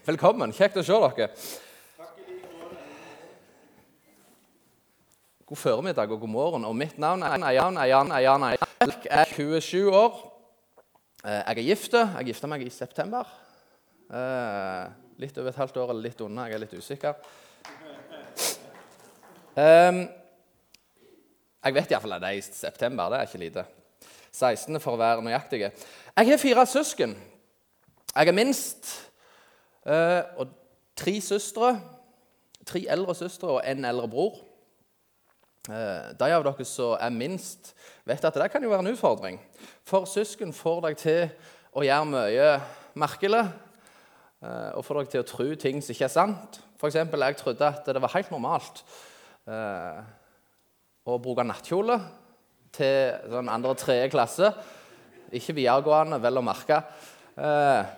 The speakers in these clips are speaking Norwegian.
Velkommen. Kjekt å se dere. God formiddag og god morgen. Og mitt navn er Jan Jan Jan Jeg er 27 år. Eh, Jeg er gift. Jeg gifta meg i september. Eh, Litt over et halvt år eller litt unna. Jeg er litt usikker. Jeg vet iallfall at det er i september. Det er ikke lite. 16. for å være nøyaktig. Jeg har fire søsken. Jeg er minst. Eh, og tre søstre. Tre eldre søstre og en eldre bror. Eh, de av dere som er minst, vet at det kan jo være en utfordring. For søsken får deg til å gjøre mye merkelig. eh, og får deg til å tro ting som ikke er sant. Eksempel, jeg trodde at det var helt normalt å bruke nattkjole til sånn andre tredje klasse. Ikke videregående, vel å merke. Eh,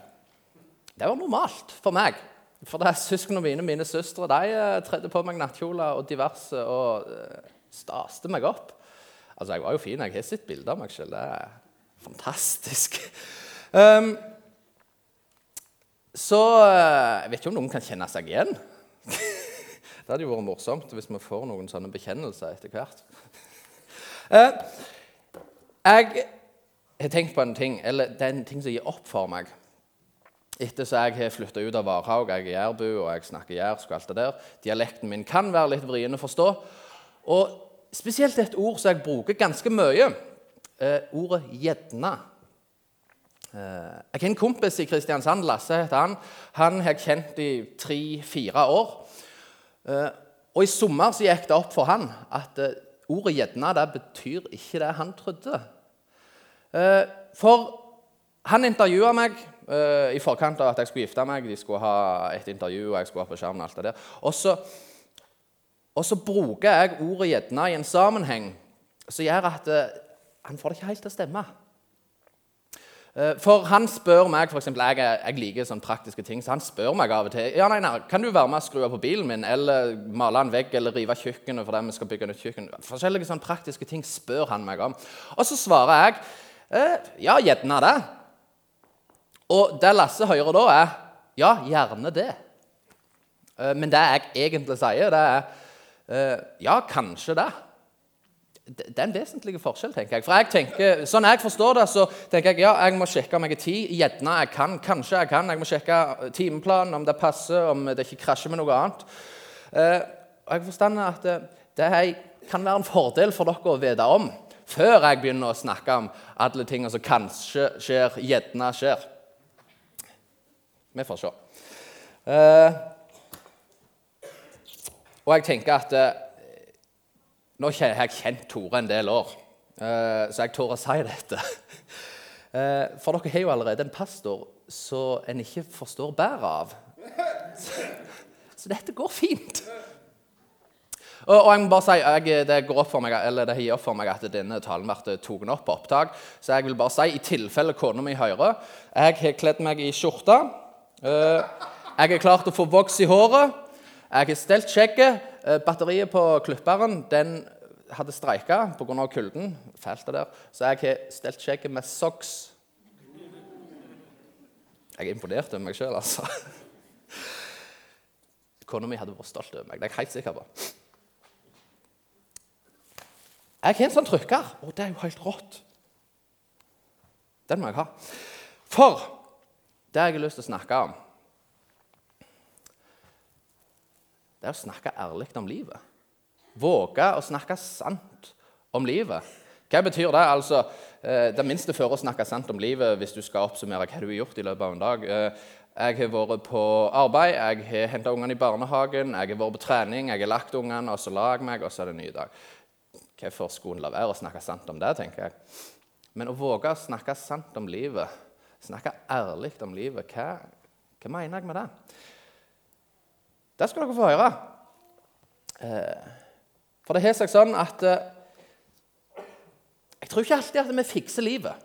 det var normalt for meg. For det er søsknene mine, mine søstre, de eh, tredde på meg nattkjoler og diverse og eh, staste meg opp. Altså, jeg var jo fin. Jeg har sett bilder av meg selv. Det er fantastisk. Um, så eh, jeg vet ikke om noen kan kjenne seg igjen. det hadde jo vært morsomt hvis vi får noen sånne bekjennelser etter hvert. Jeg har tenkt på en ting, eller det er en ting som gir opp for meg. Etter så jeg har flytta ut av Varhaug, jeg er jærbu og jeg snakker jærsk og alt det der. Dialekten min kan være litt vrien å forstå. Og spesielt et ord som jeg bruker ganske mye. Eh, ordet 'gjedna'. Eh, jeg har en kompis i Kristiansand, Lasse heter han. Han har jeg kjent i tre-fire år. Eh, og i sommer så gikk det opp for han at eh, ordet 'gjedna' det betyr ikke det han trodde. Eh, for han intervjua meg eh, i forkant av at jeg skulle gifte meg. De skulle ha et intervju, og jeg skulle ha på skjermen. alt det der. Og så, bruker jeg ordet 'gjedna' i en sammenheng som gjør at uh, han får det ikke helt til å stemme. Eh, For han spør meg, for eksempel, jeg, jeg liker sånne praktiske ting, så han spør meg av og til ja, nei, nei, kan du være med og skru på bilen min, eller male en vegg, eller rive kjøkkenet fordi vi skal bygge nytt kjøkken. Forskjellige sånne praktiske ting spør han meg om. Og så svarer jeg ja, gjerne det. Og det Lasse hører da, er ja, gjerne det. Eh, Men det jeg egentlig sier, det er eh, ja, kanskje det. Det er en vesentlig forskjell, tenker jeg. For jeg tenker, Sånn jeg forstår det, så tenker jeg ja, jeg må sjekke om jeg har tid. Gjerne jeg kan. Kanskje jeg kan. Jeg må sjekke timeplanen, om det passer, om det ikke krasjer med noe annet. Eh, og jeg forstår at det er, kan være en fordel for dere å vite om før jeg begynner å snakke om alle tingene som kanskje skjer, gjerne skjer. Vi får se. Eh, og jeg tenker at eh, Nå har jeg kjent Tore en del år, eh, så jeg tør å si dette. For dere har jo allerede en pastor som en ikke forstår bæret av. Så, dette går fint. Og jeg må bare si, jeg, Det går opp for meg, eller det gir opp for meg at denne talen ble tatt opp på opptak. Så jeg vil bare si, i tilfelle kona mi hører Jeg har kledd meg i skjorte. Eh, jeg har klart å få voks i håret. Jeg har stelt skjegget. Eh, Batteriet på klipperen den hadde streika pga. kulden. Fælt det der. Så jeg har stelt skjegget med socks. Jeg er imponert over meg sjøl, altså. Kona mi hadde vært stolt over meg. Det er jeg helt sikker på. Jeg har en sånn trykker, og det er jo helt rått. Den må jeg ha. For det jeg har lyst til å snakke om, det er å snakke ærlig om livet. Våge å snakke sant om livet. Hva betyr det? Altså, eh, det minste fører å snakke sant om livet hvis du skal oppsummere hva du har gjort i løpet av en dag. Eh, Jeg har vært på arbeid, jeg har henta ungene i barnehagen, jeg har vært på trening, jeg har lagt ungene, og så lag meg, og så er det en ny dag. Hvorfor skulle en la være å snakke sant om det, tenker jeg. Men å våge å snakke sant om livet, snakke ærlig om livet, hva, hva mener jeg med det? Det skal dere få høre. Eh, For det har seg sånn at eh, jeg tror ikke alltid at vi fikser livet.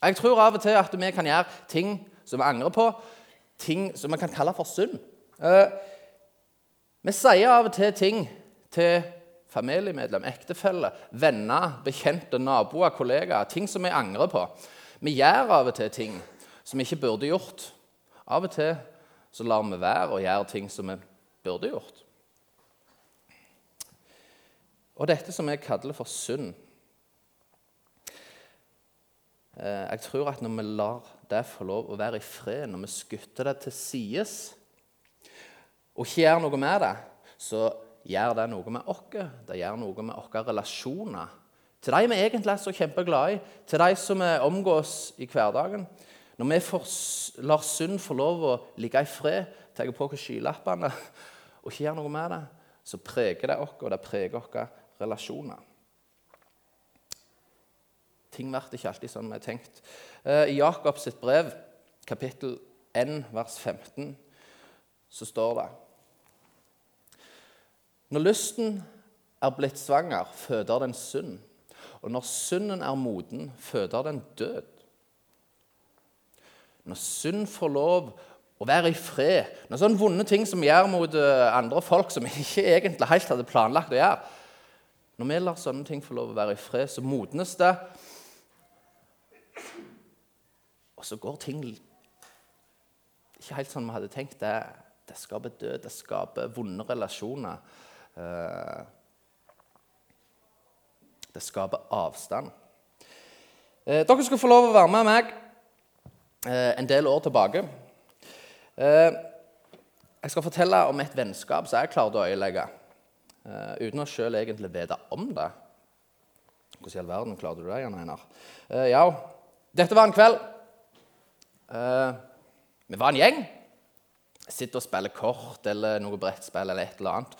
Jeg tror av og til at vi kan gjøre ting som vi angrer på, ting som vi kan kalle for synd. Eh, Vi sier av og til ting til familiemedlem, ektefelle, venner, bekjente, naboer, kollegaer. Ting som vi angrer på. Vi gjør av og til ting som vi ikke burde gjort. Av og til så lar vi være å gjøre ting som vi burde gjort. Og dette som jeg kaller for synd eh, Jeg tror at når vi lar det få lov å være i fred, når vi skutter det til sides og ikke gjør noe med det, så gjør det noe med oss. Det gjør noe med våre relasjoner. Til de vi egentlig er så kjempeglade i, til de som vi omgås i hverdagen. Når vi får, lar synd få lov å ligge i fred, tar på oss skylappene og ikke gjør noe med det, så preger det oss, og det preger våre relasjoner. Ting blir ikke alltid sånn vi har tenkt. Eh, I Jakobs brev, kapittel 1, vers 15, så står det Når lysten er blitt svanger, føder den synd. Og når synden er moden, føder den død. Når synd får lov å være i fred, når sånne vonde ting som gjør mot eh, andre folk, som vi ikke egentlig helt hadde planlagt å gjøre Når vi lar sånne ting få lov å være i fred, så modnes det. Og så går ting ikke helt sånn vi hadde tenkt. Det, det skaper død, det skaper vonde relasjoner. Eh, det skaper avstand. Eh, dere skal få lov å være med meg Eh, en del år tilbake. Eh, jeg skal fortelle om et vennskap som jeg klarte å øyelegge eh, uten å sjøl egentlig vite om det. Hvordan i all verden klarte du det, Jan Einar? Ja, dette var en kveld. Vi var en gjeng. Sitter og spiller kort eller noe brettspill eller et eller annet.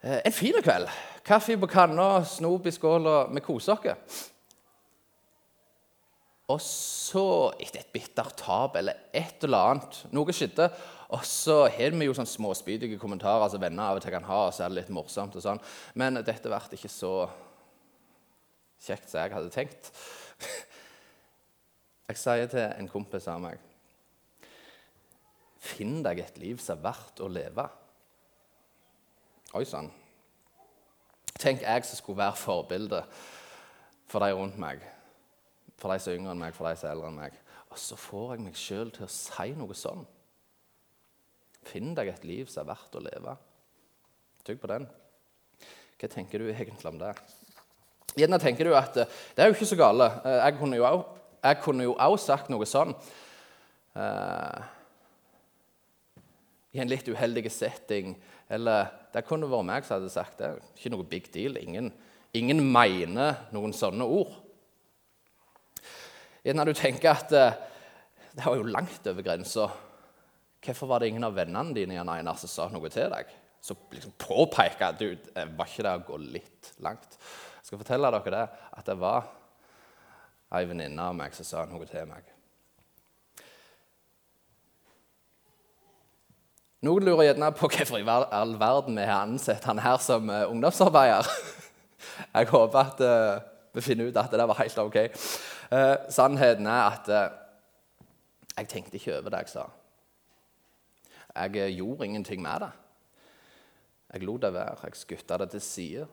En fin kveld. Kaffe på kanna, snop i skåla. Vi koser oss. Og så, etter et bittert tap eller et eller annet Noe skjedde. Og så har vi jo sånn småspydige kommentarer som venner av og til kan ha. og så er det litt morsomt og sånn. Men dette ble ikke så kjekt som jeg hadde tenkt. Jeg sier til en kompis av meg Finn deg et liv som er verdt å leve. Oi sann. Tenk jeg som skulle være forbilde for de rundt meg for de som er yngre enn meg, for de som er eldre enn meg. Og så får jeg meg sjøl til å si noe sånn. Finn deg et liv som er verdt å leve. Tygg på den. Hva tenker du egentlig om det? Gjerne tenker du at eh, det er jo ikke så gale. Eh, jeg kunne jo òg sagt noe sånn uh, i en litt uheldig setting. Eller det kunne vært meg som hadde sagt det. Ikke noe big deal. Ingen, ingen mener noen sånne ord. Gjerne du tenker at eh, det var jo langt over grensa. Hvorfor var det ingen av vennene dine Jan Einar, som sa noe til deg? Så liksom påpeker at eh, var ikke det å gå litt langt? Jeg skal fortelle dere det, at det var ei venninne av meg som sa noe til meg. Noen lurer gjerne på hvorfor i all verden vi har ansett han her som uh, ungdomsarbeider. Jeg håper at uh, vi finner ut at det var helt ok. Uh, sannheten er at uh, jeg tenkte ikke over det jeg sa. Jeg gjorde ingenting med det. Jeg lot det være. Jeg skutta det til side.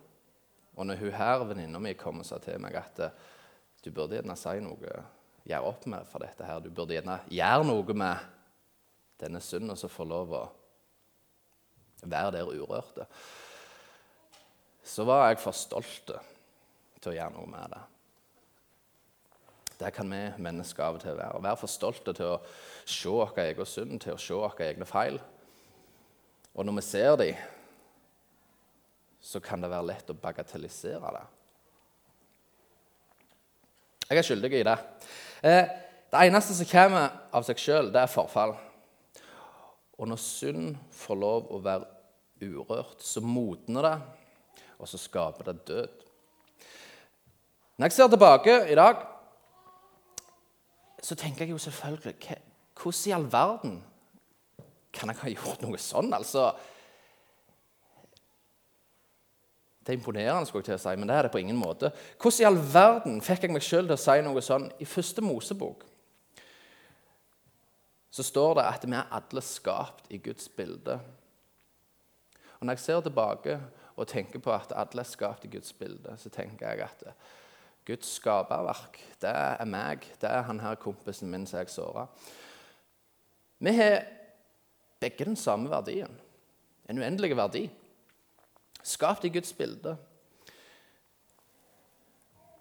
Og når hun her, venninna mi, kom og sa til meg at du burde gjerne si noe, gjøre opp med for dette her, du burde gjerne gjøre noe med denne synden som får lov å være der urørte, så var jeg for stolt til å gjøre noe med det. Det kan vi mennesker av og til være. Være for stolte til å se vår egen synd, til å se våre egne feil. Og når vi ser dem, så kan det være lett å bagatellisere det. Jeg er skyldig i det. Eh, det eneste som kommer av seg sjøl, det er forfall. Og når synd får lov å være urørt, så modner det, og så skaper det død. Når jeg ser tilbake i dag så tenker jeg jo selvfølgelig Hvordan i all verden kan jeg ha gjort noe sånn? Altså Det er imponerende, skulle jeg til å si, men det er det på ingen måte. Hvordan i all verden fikk jeg meg sjøl til å si noe sånn? I første Mosebok så står det at vi er alle skapt i Guds bilde. Og Når jeg ser tilbake og tenker på at alle er skapt i Guds bilde, så tenker jeg at Guds skaperverk, det er meg. Det er han her kompisen min som jeg såra. Vi har begge den samme verdien. En uendelig verdi. Skapt i Guds bilde.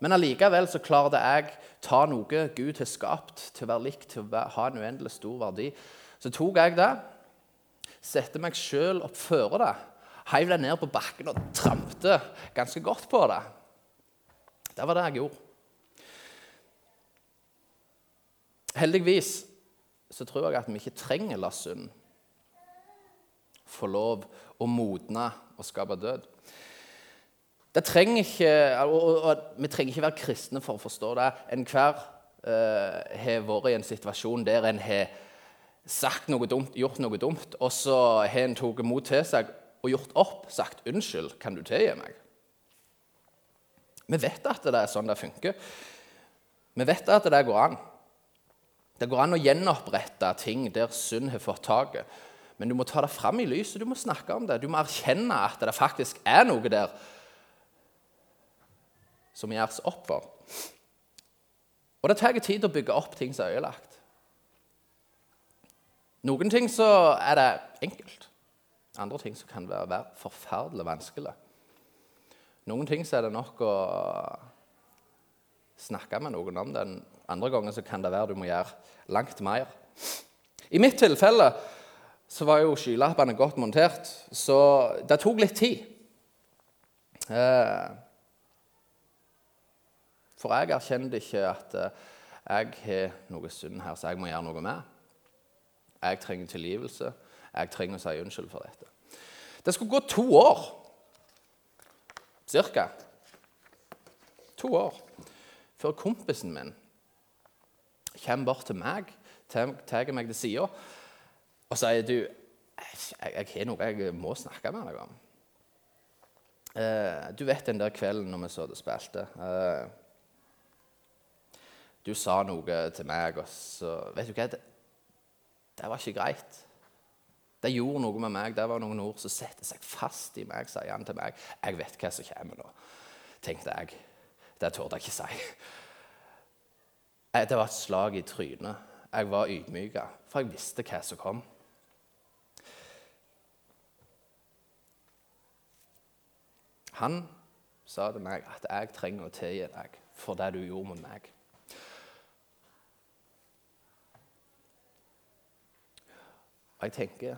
Men allikevel så klarte jeg ta noe Gud har skapt, til å være likt, til å ha en uendelig stor verdi. Så tok jeg det, satte meg sjøl opp føre det, heiv det ned på bakken og trampte ganske godt på det. Det var det jeg gjorde. Heldigvis så tror jeg at vi ikke trenger la synd få lov å modne og skape død. Det trenger ikke, og, og, og, Vi trenger ikke være kristne for å forstå det. Enhver uh, har vært i en situasjon der en har sagt noe dumt, gjort noe dumt, og så har en tatt mot til seg og gjort opp, sagt 'Unnskyld, kan du tilgi meg?' Vi vet at det er sånn det funker. Vi vet at det går an. Det går an å gjenopprette ting der synd har fått taket. Men du må ta det fram i lyset, du må snakke om det. Du må erkjenne at det faktisk er noe der som gjøres opp for. Og det tar tid å bygge opp ting som er ødelagt. Noen ting så er det enkelt. Andre ting så kan det være forferdelig vanskelig. Noen ting så er det nok å snakke med noen om det. Andre ganger så kan det være du må gjøre langt mer. I mitt tilfelle så var jo skylappene godt montert, så det tok litt tid. Eh, for jeg erkjente ikke at eh, jeg har noe synd her som jeg må gjøre noe med. Jeg trenger tilgivelse. Jeg trenger å si unnskyld for dette. Det skulle gå to år, cirka. To år før kompisen min kommer bort til meg, tar meg til sida og sier du, jeg, har noe jeg må snakke med deg om. Eh, du vet den der kvelden når vi så det spilte. Eh, du sa noe til meg, og så Vet du hva? Det, det var ikke greit. Det gjorde noe med meg. Det var noen ord som setter seg fast i meg, sier han til meg. Jeg vet hva som kommer nå, tenkte jeg. Det torde jeg ikke si. Det var et slag i trynet. Jeg var ydmyka, for jeg visste hva som kom. Han sa til meg at jeg trenger å tilgi deg for det du gjorde med meg. Og jeg tenker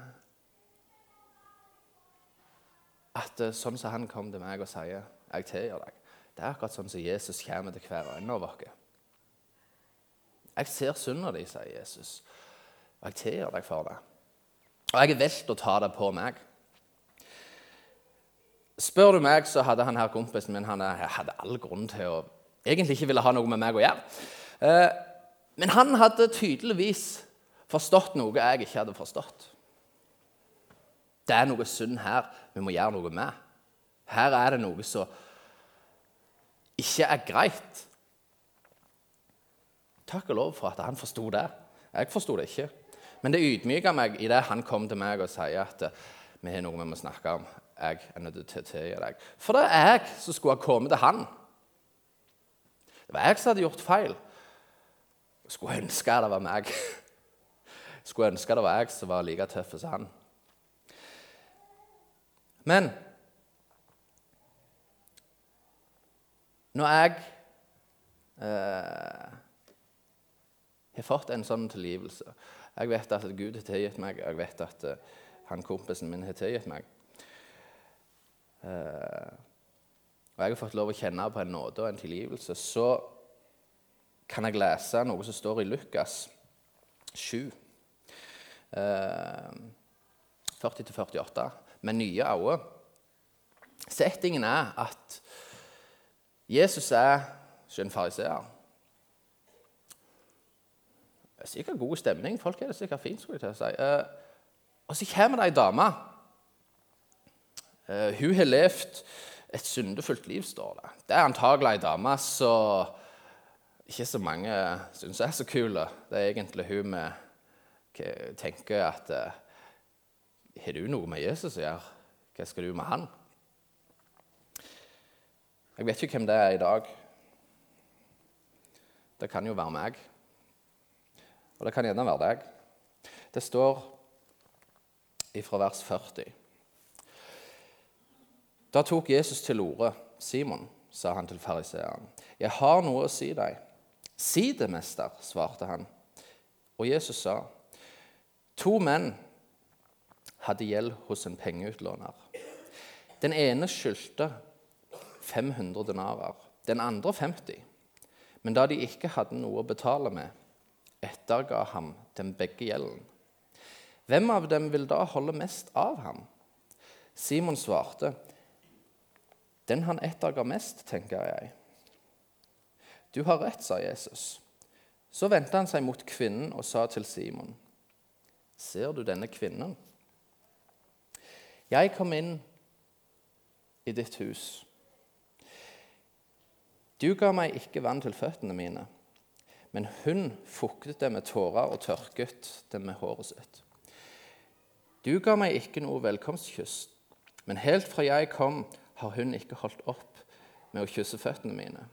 at eh, sånn som han kom til meg og sier 'jeg tilgir deg', det er akkurat sånn som Jesus kommer til hver og en av oss. Jeg ser synda di, sier Jesus, og jeg tilgir deg for det. Og jeg er valgt å ta det på meg. Spør du meg, så hadde han her kompisen min han hadde all grunn til å egentlig ikke ville ha noe med meg å gjøre. Eh, men han hadde tydeligvis forstått noe jeg ikke hadde forstått. Det er noe synd her vi må gjøre noe med. Her er det noe som ikke er greit. Takk og lov for at han forsto det. Jeg forsto det ikke. Men det ydmyka meg i det han kom til meg og sier at eh, vi har noe vi må snakke om. Jeg er nødt til å tilgi deg. For det er jeg som skulle ha kommet til han. Det var jeg som hadde gjort feil. Jeg skulle ønske det var meg. Skulle ønske det var jeg som var like tøff som han. Men når jeg eh, har fått en sånn tilgivelse Jeg vet at Gud har tilgitt meg, jeg vet at eh, han kompisen min har tilgitt meg. Eh, og jeg har fått lov å kjenne på en nåde og en tilgivelse. Så kan jeg lese noe som står i Lukas 7. 40-48 eh, med nye øyne. Settingen er at Jesus er en fariseer. Det er sikkert god stemning. Folk er det sikkert fint. skulle jeg til å si. Eh, og så kommer det ei dame. Eh, hun har levd et syndefullt liv, står det. Det er antagelig ei dame som ikke så mange syns er så kule. Det er egentlig hun med tenker at uh, Har du noe med Jesus å gjøre? Hva skal du med han? Jeg vet ikke hvem det er i dag. Det kan jo være meg. Og det kan gjerne være deg. Det står fra vers 40. Da tok Jesus til orde. 'Simon', sa han til fariseeren, 'jeg har noe å si deg.' 'Si det, mester', svarte han. Og Jesus sa, 'To menn hadde gjeld hos en pengeutlåner.' Den ene skyldte 500 denarer, den andre 50. Men da de ikke hadde noe å betale med, etterga ham dem begge gjelden. Hvem av dem vil da holde mest av ham? Simon svarte, den han etterga mest, tenker jeg. Du har rett, sa Jesus. Så vendte han seg mot kvinnen og sa til Simon, Ser du denne kvinnen? Jeg kom inn i ditt hus. Du ga meg ikke vann til føttene mine, men hun fuktet det med tårer og tørket det med håret sitt. Du ga meg ikke noe velkomstkyss, men helt fra jeg kom, har hun ikke holdt opp med å kysse føttene mine.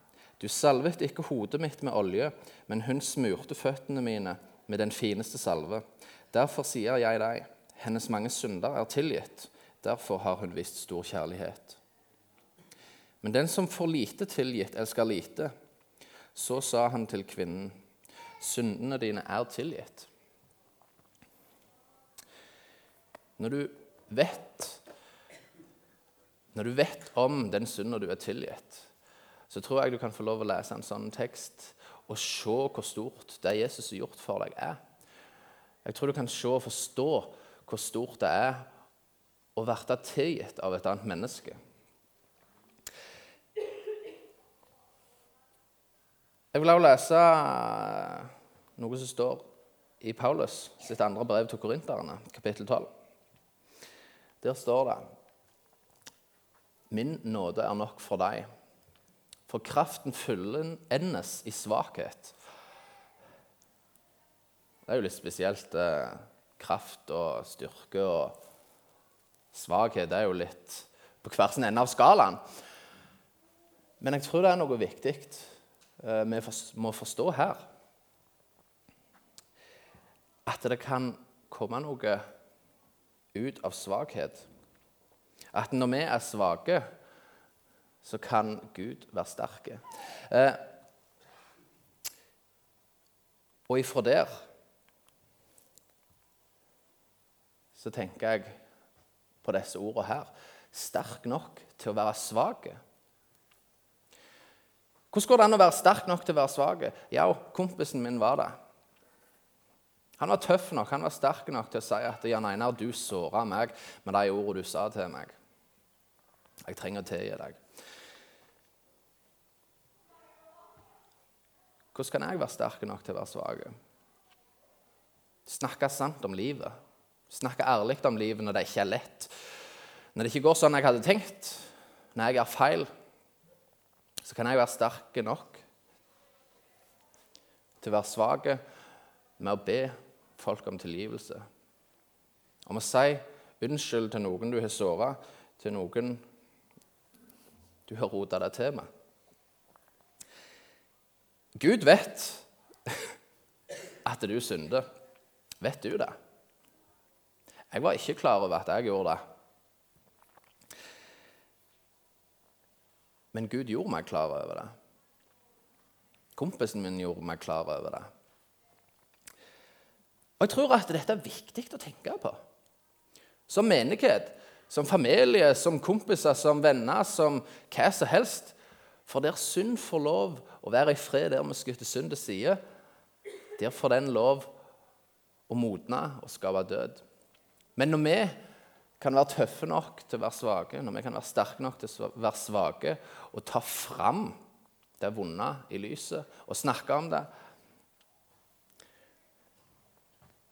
Du salvet ikke hodet mitt med olje, men hun smurte føttene mine med den fineste salve. Derfor sier jeg deg, hennes mange synder er tilgitt. Derfor har hun vist stor kjærlighet. Men den som får lite tilgitt, elsker lite. Så sa han til kvinnen, syndene dine er tilgitt. Når du vet når du vet om den synden du er tilgitt, så tror jeg du kan få lov å lese en sånn tekst og se hvor stort det Jesus har gjort for deg, er. Jeg tror du kan se og forstå hvor stort det er å bli tilgitt av et annet menneske. Jeg vil også lese noe som står i Paulus sitt andre brev til korinterne, kapittel 12. Der står det Min nåde er nok for deg, for kraften fullendes i svakhet. Det er jo litt spesielt. Eh, kraft og styrke og svakhet er jo litt på hver sin ende av skalaen. Men jeg tror det er noe viktig eh, vi må forstå her. At det kan komme noe ut av svakhet. At når vi er svake, så kan Gud være sterke. Eh, og ifra der så tenker jeg på disse ordene her sterk nok til å være svak. Hvordan går det an å være sterk nok til å være svak? Ja, kompisen min var det. Han var tøff nok, han var sterk nok til å si at Jan Einar, du såra meg med de ordene du sa til meg. Jeg trenger å tilgi deg. Hvordan kan jeg være sterk nok til å være svak? Snakke sant om livet. Snakke ærlig om livet når det ikke er lett. Når det ikke går sånn jeg hadde tenkt, når jeg gjør feil, så kan jeg være sterk nok til å være svak med å be folk om tilgivelse. Om å si unnskyld til noen du har såra, til noen du har rota deg til med. Gud vet at du synder. Vet du det? Jeg var ikke klar over at jeg gjorde det. Men Gud gjorde meg klar over det. Kompisen min gjorde meg klar over det. Og Jeg tror at dette er viktig å tenke på. Som menighet, som familie, som kompiser, som venner, som hva som helst. For der synd får lov å være i fred der vi skutter synd til side, der får den lov å modne og skape død. Men når vi kan være tøffe nok til å være svake, når vi kan være sterke nok til å være svake og ta fram det vonde i lyset og snakke om det,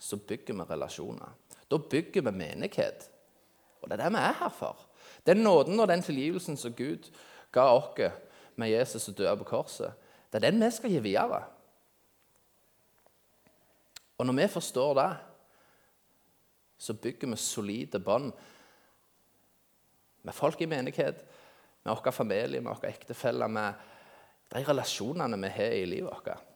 så bygger vi relasjoner. Da bygger vi menighet. Og det er det vi er her for. Den nåden og den tilgivelsen som Gud ga oss med Jesus og døde på korset, det er den vi skal gi videre. Og når vi forstår det, så bygger vi solide bånd med folk i menighet, med vår familie, med våre ektefeller, med de relasjonene vi har i livet vårt.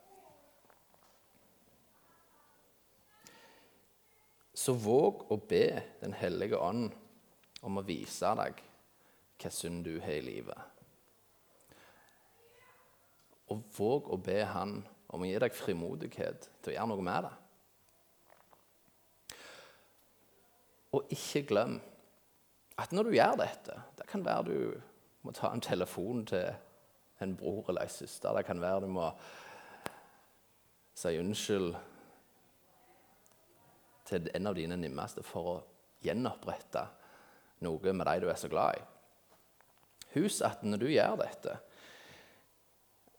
så våg å be Den hellige ånd om å vise deg hva synd du har i livet. Og våg å be Han om å gi deg frimodighet til å gjøre noe med det. Og ikke glem at når du gjør dette Det kan være du må ta en telefon til en bror eller en søster. Det kan være du må si unnskyld til en av dine nærmeste for å gjenopprette noe med de du er så glad i. Husk at når du gjør dette,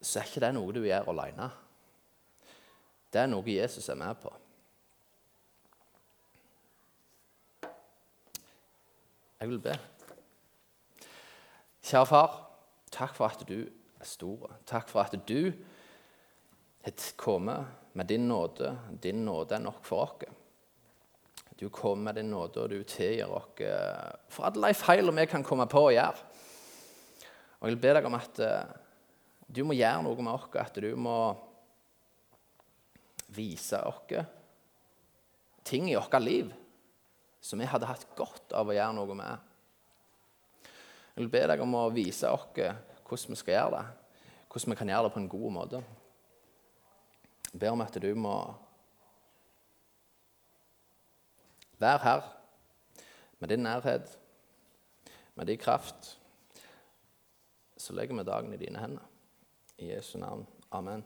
så er ikke det noe du gjør alene. Det er noe Jesus er med på. Jeg vil be. Kjære far, takk for at du er stor. Takk for at du har kommet med din nåde. Din nåde er nok for oss. Du kommer med din nåde, og du tilgir oss for alle de feilene vi kan komme på å gjøre. Og Jeg vil be deg om at uh, du må gjøre noe med oss, at du må vise oss ting i vårt liv som vi hadde hatt godt av å gjøre noe med. Jeg vil be deg om å vise oss hvordan vi skal gjøre det, hvordan vi kan gjøre det på en god måte. Jeg ber om at du må være her med din nærhet, med din kraft. Så legger vi dagen i dine hender. I Jesu navn. Amen.